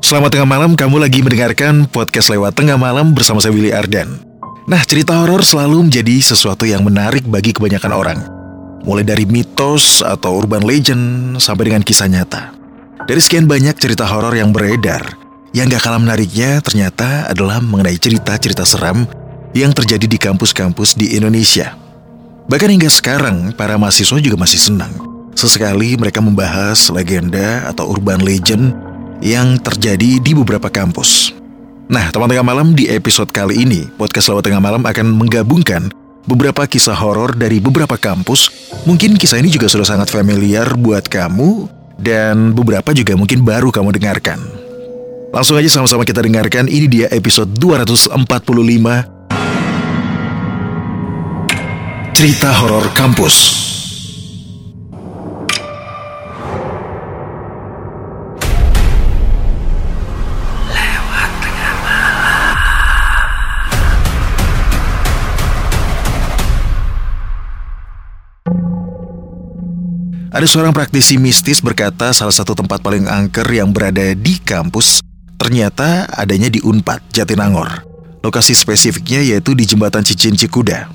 Selamat tengah malam, kamu lagi mendengarkan podcast lewat tengah malam bersama saya Willy Ardan. Nah, cerita horor selalu menjadi sesuatu yang menarik bagi kebanyakan orang. Mulai dari mitos atau urban legend sampai dengan kisah nyata. Dari sekian banyak cerita horor yang beredar, yang gak kalah menariknya ternyata adalah mengenai cerita-cerita seram yang terjadi di kampus-kampus di Indonesia. Bahkan hingga sekarang, para mahasiswa juga masih senang. Sesekali mereka membahas legenda atau urban legend yang terjadi di beberapa kampus. Nah, teman tengah malam di episode kali ini, podcast Lewat Tengah Malam akan menggabungkan beberapa kisah horor dari beberapa kampus. Mungkin kisah ini juga sudah sangat familiar buat kamu dan beberapa juga mungkin baru kamu dengarkan. Langsung aja sama-sama kita dengarkan, ini dia episode 245 Cerita Horor Kampus. Ada seorang praktisi mistis berkata salah satu tempat paling angker yang berada di kampus ternyata adanya di Unpad, Jatinangor. Lokasi spesifiknya yaitu di Jembatan Cincin Cikuda.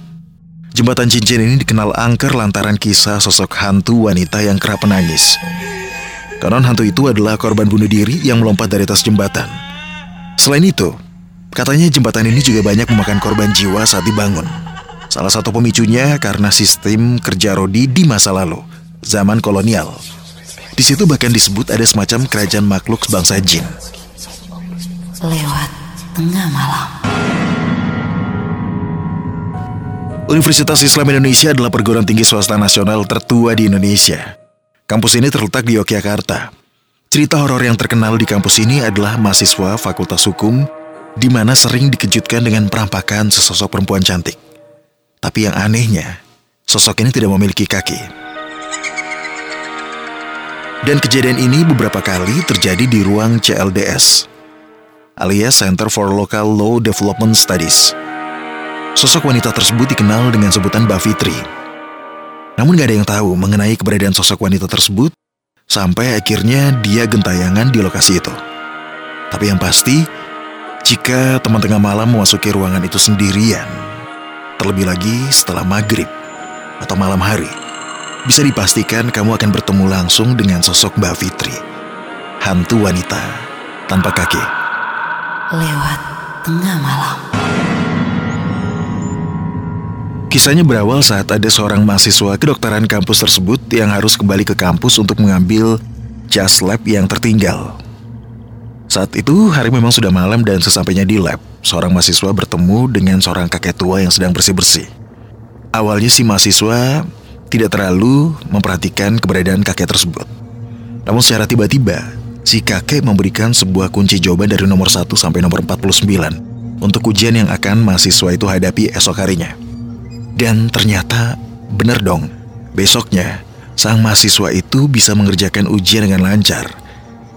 Jembatan Cincin ini dikenal angker lantaran kisah sosok hantu wanita yang kerap menangis. Konon hantu itu adalah korban bunuh diri yang melompat dari atas jembatan. Selain itu, katanya jembatan ini juga banyak memakan korban jiwa saat dibangun. Salah satu pemicunya karena sistem kerja Rodi di masa lalu – zaman kolonial. Di situ bahkan disebut ada semacam kerajaan makhluk bangsa jin. Lewat tengah malam. Universitas Islam Indonesia adalah perguruan tinggi swasta nasional tertua di Indonesia. Kampus ini terletak di Yogyakarta. Cerita horor yang terkenal di kampus ini adalah mahasiswa Fakultas Hukum di mana sering dikejutkan dengan perampakan sesosok perempuan cantik. Tapi yang anehnya, sosok ini tidak memiliki kaki. Dan kejadian ini beberapa kali terjadi di ruang CLDS, alias Center for Local Law Development Studies. Sosok wanita tersebut dikenal dengan sebutan Mbak Fitri. Namun gak ada yang tahu mengenai keberadaan sosok wanita tersebut sampai akhirnya dia gentayangan di lokasi itu. Tapi yang pasti, jika teman tengah malam memasuki ruangan itu sendirian, terlebih lagi setelah maghrib atau malam hari, bisa dipastikan kamu akan bertemu langsung dengan sosok Mbak Fitri, hantu wanita tanpa kaki. Lewat tengah malam. Kisahnya berawal saat ada seorang mahasiswa kedokteran kampus tersebut yang harus kembali ke kampus untuk mengambil jas lab yang tertinggal. Saat itu hari memang sudah malam dan sesampainya di lab, seorang mahasiswa bertemu dengan seorang kakek tua yang sedang bersih-bersih. Awalnya si mahasiswa tidak terlalu memperhatikan keberadaan kakek tersebut. Namun secara tiba-tiba, si kakek memberikan sebuah kunci jawaban dari nomor 1 sampai nomor 49 untuk ujian yang akan mahasiswa itu hadapi esok harinya. Dan ternyata benar dong, besoknya sang mahasiswa itu bisa mengerjakan ujian dengan lancar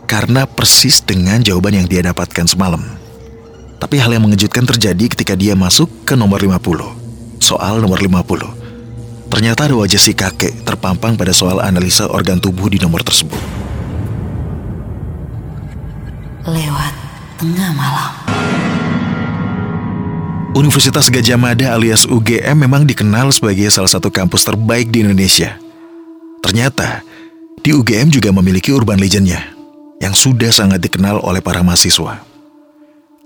karena persis dengan jawaban yang dia dapatkan semalam. Tapi hal yang mengejutkan terjadi ketika dia masuk ke nomor 50. Soal nomor 50. Ternyata ada wajah si kakek terpampang pada soal analisa organ tubuh di nomor tersebut. Lewat tengah malam. Universitas Gajah Mada alias UGM memang dikenal sebagai salah satu kampus terbaik di Indonesia. Ternyata, di UGM juga memiliki urban legendnya yang sudah sangat dikenal oleh para mahasiswa.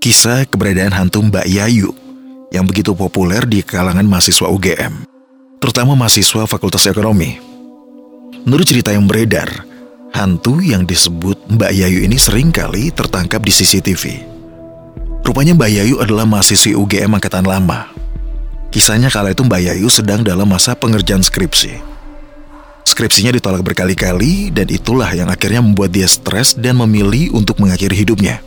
Kisah keberadaan hantu Mbak Yayu yang begitu populer di kalangan mahasiswa UGM terutama mahasiswa Fakultas Ekonomi. Menurut cerita yang beredar, hantu yang disebut Mbak Yayu ini sering kali tertangkap di CCTV. Rupanya Mbak Yayu adalah mahasiswi UGM angkatan lama. Kisahnya kala itu Mbak Yayu sedang dalam masa pengerjaan skripsi. Skripsinya ditolak berkali-kali dan itulah yang akhirnya membuat dia stres dan memilih untuk mengakhiri hidupnya.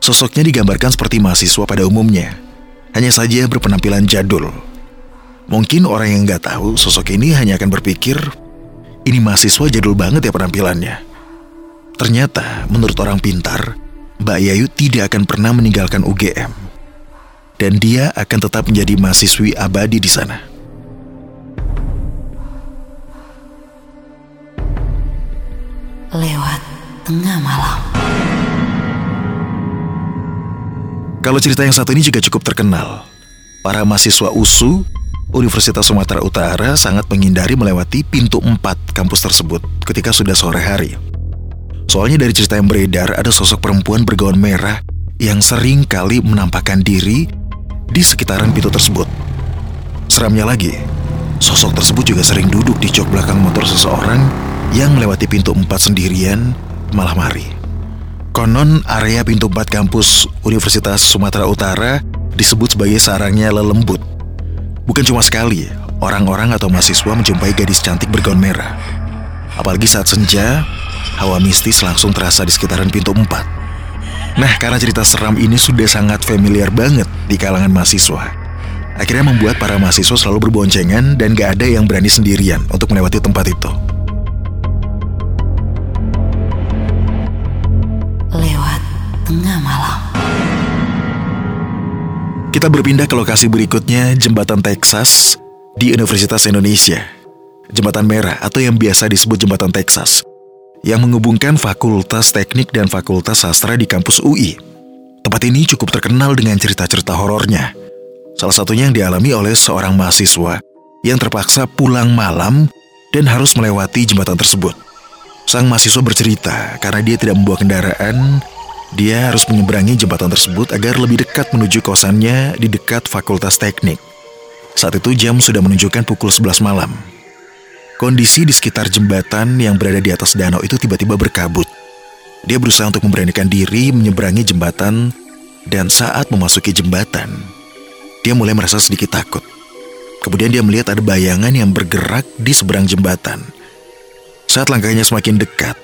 Sosoknya digambarkan seperti mahasiswa pada umumnya, hanya saja berpenampilan jadul Mungkin orang yang nggak tahu sosok ini hanya akan berpikir, ini mahasiswa jadul banget ya penampilannya. Ternyata, menurut orang pintar, Mbak Yayu tidak akan pernah meninggalkan UGM. Dan dia akan tetap menjadi mahasiswi abadi di sana. Lewat tengah malam. Kalau cerita yang satu ini juga cukup terkenal. Para mahasiswa USU Universitas Sumatera Utara sangat menghindari melewati pintu 4 kampus tersebut ketika sudah sore hari. Soalnya dari cerita yang beredar ada sosok perempuan bergaun merah yang sering kali menampakkan diri di sekitaran pintu tersebut. Seramnya lagi, sosok tersebut juga sering duduk di jok belakang motor seseorang yang melewati pintu 4 sendirian malam hari. Konon area pintu 4 kampus Universitas Sumatera Utara disebut sebagai sarangnya lelembut. Bukan cuma sekali, orang-orang atau mahasiswa menjumpai gadis cantik bergaun merah. Apalagi saat senja, hawa mistis langsung terasa di sekitaran pintu 4. Nah, karena cerita seram ini sudah sangat familiar banget di kalangan mahasiswa. Akhirnya membuat para mahasiswa selalu berboncengan dan gak ada yang berani sendirian untuk melewati tempat itu. Kita berpindah ke lokasi berikutnya, Jembatan Texas di Universitas Indonesia. Jembatan Merah atau yang biasa disebut Jembatan Texas, yang menghubungkan Fakultas Teknik dan Fakultas Sastra di kampus UI. Tempat ini cukup terkenal dengan cerita-cerita horornya. Salah satunya yang dialami oleh seorang mahasiswa yang terpaksa pulang malam dan harus melewati jembatan tersebut. Sang mahasiswa bercerita karena dia tidak membawa kendaraan, dia harus menyeberangi jembatan tersebut agar lebih dekat menuju kosannya di dekat Fakultas Teknik. Saat itu jam sudah menunjukkan pukul 11 malam. Kondisi di sekitar jembatan yang berada di atas danau itu tiba-tiba berkabut. Dia berusaha untuk memberanikan diri menyeberangi jembatan dan saat memasuki jembatan, dia mulai merasa sedikit takut. Kemudian dia melihat ada bayangan yang bergerak di seberang jembatan. Saat langkahnya semakin dekat,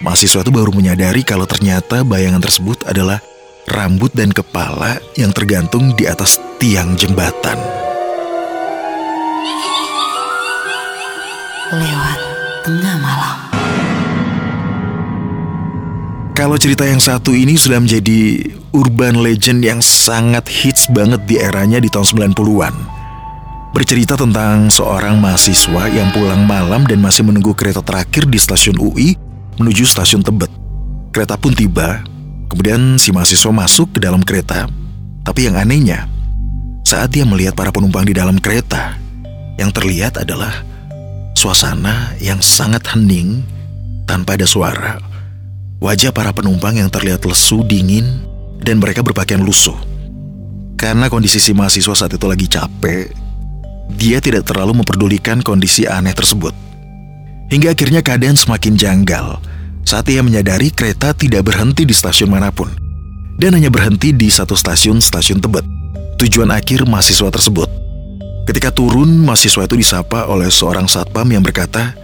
mahasiswa itu baru menyadari kalau ternyata bayangan tersebut adalah rambut dan kepala yang tergantung di atas tiang jembatan. Lewat tengah malam. Kalau cerita yang satu ini sudah menjadi urban legend yang sangat hits banget di eranya di tahun 90-an. Bercerita tentang seorang mahasiswa yang pulang malam dan masih menunggu kereta terakhir di stasiun UI menuju stasiun Tebet. Kereta pun tiba, kemudian si mahasiswa masuk ke dalam kereta. Tapi yang anehnya, saat dia melihat para penumpang di dalam kereta, yang terlihat adalah suasana yang sangat hening tanpa ada suara. Wajah para penumpang yang terlihat lesu, dingin, dan mereka berpakaian lusuh. Karena kondisi si mahasiswa saat itu lagi capek, dia tidak terlalu memperdulikan kondisi aneh tersebut. Hingga akhirnya keadaan semakin janggal saat ia menyadari kereta tidak berhenti di stasiun mana pun dan hanya berhenti di satu stasiun stasiun Tebet, tujuan akhir mahasiswa tersebut. Ketika turun, mahasiswa itu disapa oleh seorang satpam yang berkata,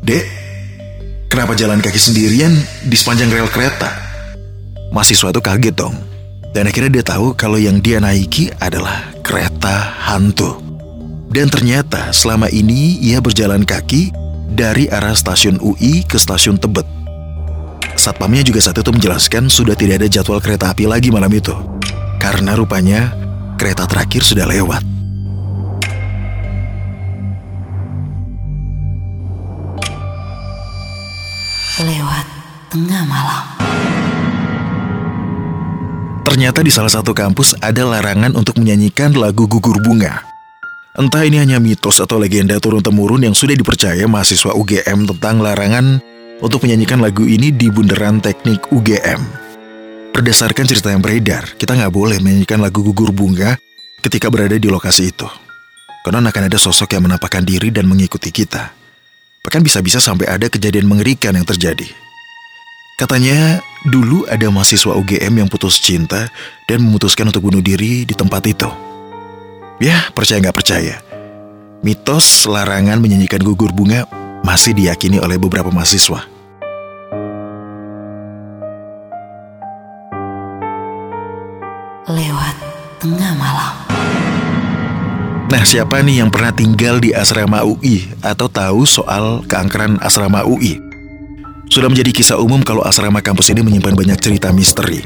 Dek, kenapa jalan kaki sendirian di sepanjang rel kereta? Mahasiswa itu kaget dong. Dan akhirnya dia tahu kalau yang dia naiki adalah kereta hantu. Dan ternyata selama ini ia berjalan kaki dari arah stasiun UI ke stasiun Tebet. Satpamnya juga saat itu menjelaskan sudah tidak ada jadwal kereta api lagi malam itu. Karena rupanya kereta terakhir sudah lewat. Lewat tengah malam. Ternyata di salah satu kampus ada larangan untuk menyanyikan lagu gugur bunga. Entah ini hanya mitos atau legenda turun-temurun yang sudah dipercaya mahasiswa UGM tentang larangan untuk menyanyikan lagu ini di bundaran teknik UGM. Berdasarkan cerita yang beredar, kita nggak boleh menyanyikan lagu gugur bunga ketika berada di lokasi itu. Karena akan ada sosok yang menampakkan diri dan mengikuti kita. Bahkan bisa-bisa sampai ada kejadian mengerikan yang terjadi. Katanya dulu ada mahasiswa UGM yang putus cinta dan memutuskan untuk bunuh diri di tempat itu. Ya, percaya nggak percaya. Mitos larangan menyanyikan gugur bunga masih diyakini oleh beberapa mahasiswa. Lewat tengah malam. Nah, siapa nih yang pernah tinggal di asrama UI atau tahu soal keangkeran asrama UI? Sudah menjadi kisah umum kalau asrama kampus ini menyimpan banyak cerita misteri.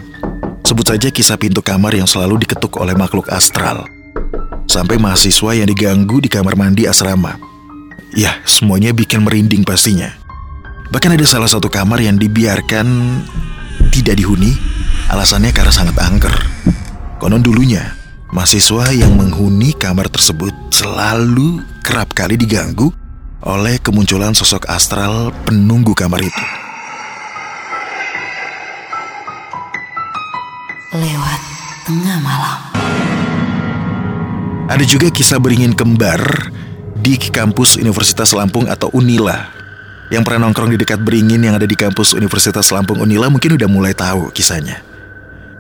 Sebut saja kisah pintu kamar yang selalu diketuk oleh makhluk astral. Sampai mahasiswa yang diganggu di kamar mandi asrama. Ya, semuanya bikin merinding pastinya. Bahkan ada salah satu kamar yang dibiarkan tidak dihuni Alasannya karena sangat angker. Konon dulunya, mahasiswa yang menghuni kamar tersebut selalu kerap kali diganggu oleh kemunculan sosok astral penunggu kamar itu. Lewat tengah malam. Ada juga kisah beringin kembar di kampus Universitas Lampung atau Unila. Yang pernah nongkrong di dekat beringin yang ada di kampus Universitas Lampung Unila mungkin udah mulai tahu kisahnya.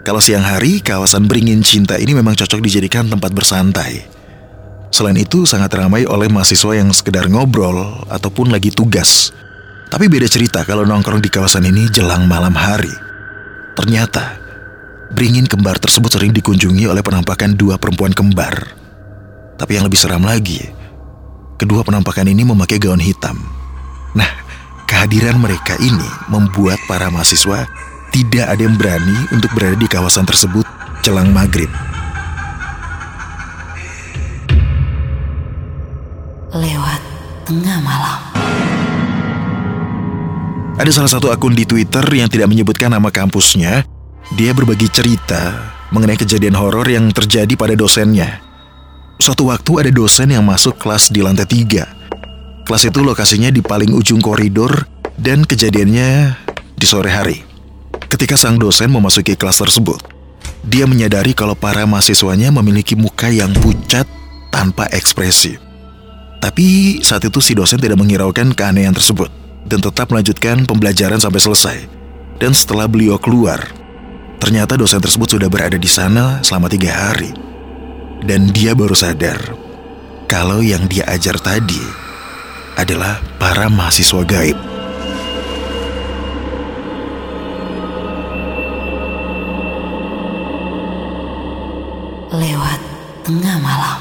Kalau siang hari, kawasan beringin cinta ini memang cocok dijadikan tempat bersantai. Selain itu, sangat ramai oleh mahasiswa yang sekedar ngobrol ataupun lagi tugas. Tapi beda cerita kalau nongkrong di kawasan ini jelang malam hari. Ternyata, beringin kembar tersebut sering dikunjungi oleh penampakan dua perempuan kembar tapi yang lebih seram lagi, kedua penampakan ini memakai gaun hitam. Nah, kehadiran mereka ini membuat para mahasiswa tidak ada yang berani untuk berada di kawasan tersebut jelang maghrib. Lewat tengah malam. Ada salah satu akun di Twitter yang tidak menyebutkan nama kampusnya. Dia berbagi cerita mengenai kejadian horor yang terjadi pada dosennya. Suatu waktu ada dosen yang masuk kelas di lantai tiga. Kelas itu lokasinya di paling ujung koridor dan kejadiannya di sore hari. Ketika sang dosen memasuki kelas tersebut, dia menyadari kalau para mahasiswanya memiliki muka yang pucat tanpa ekspresi. Tapi saat itu si dosen tidak menghiraukan keanehan tersebut dan tetap melanjutkan pembelajaran sampai selesai. Dan setelah beliau keluar, ternyata dosen tersebut sudah berada di sana selama tiga hari dan dia baru sadar kalau yang dia ajar tadi adalah para mahasiswa gaib. Lewat tengah malam.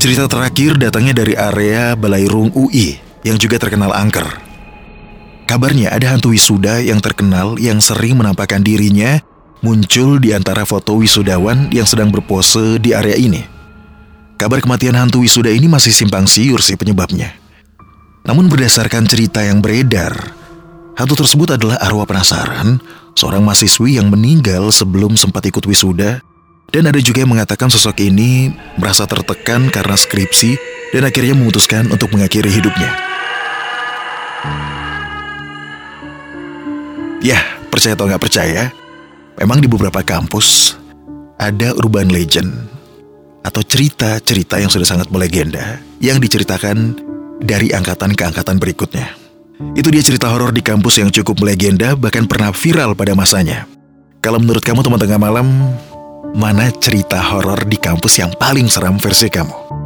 Cerita terakhir datangnya dari area Balairung UI yang juga terkenal angker. Kabarnya ada hantu wisuda yang terkenal yang sering menampakkan dirinya muncul di antara foto wisudawan yang sedang berpose di area ini. Kabar kematian hantu wisuda ini masih simpang siur sih penyebabnya. Namun berdasarkan cerita yang beredar, hantu tersebut adalah arwah penasaran seorang mahasiswi yang meninggal sebelum sempat ikut wisuda dan ada juga yang mengatakan sosok ini merasa tertekan karena skripsi dan akhirnya memutuskan untuk mengakhiri hidupnya. Ya, percaya atau nggak percaya, Memang di beberapa kampus ada urban legend atau cerita-cerita yang sudah sangat melegenda yang diceritakan dari angkatan ke angkatan berikutnya. Itu dia cerita horor di kampus yang cukup melegenda bahkan pernah viral pada masanya. Kalau menurut kamu teman tengah malam, mana cerita horor di kampus yang paling seram versi kamu?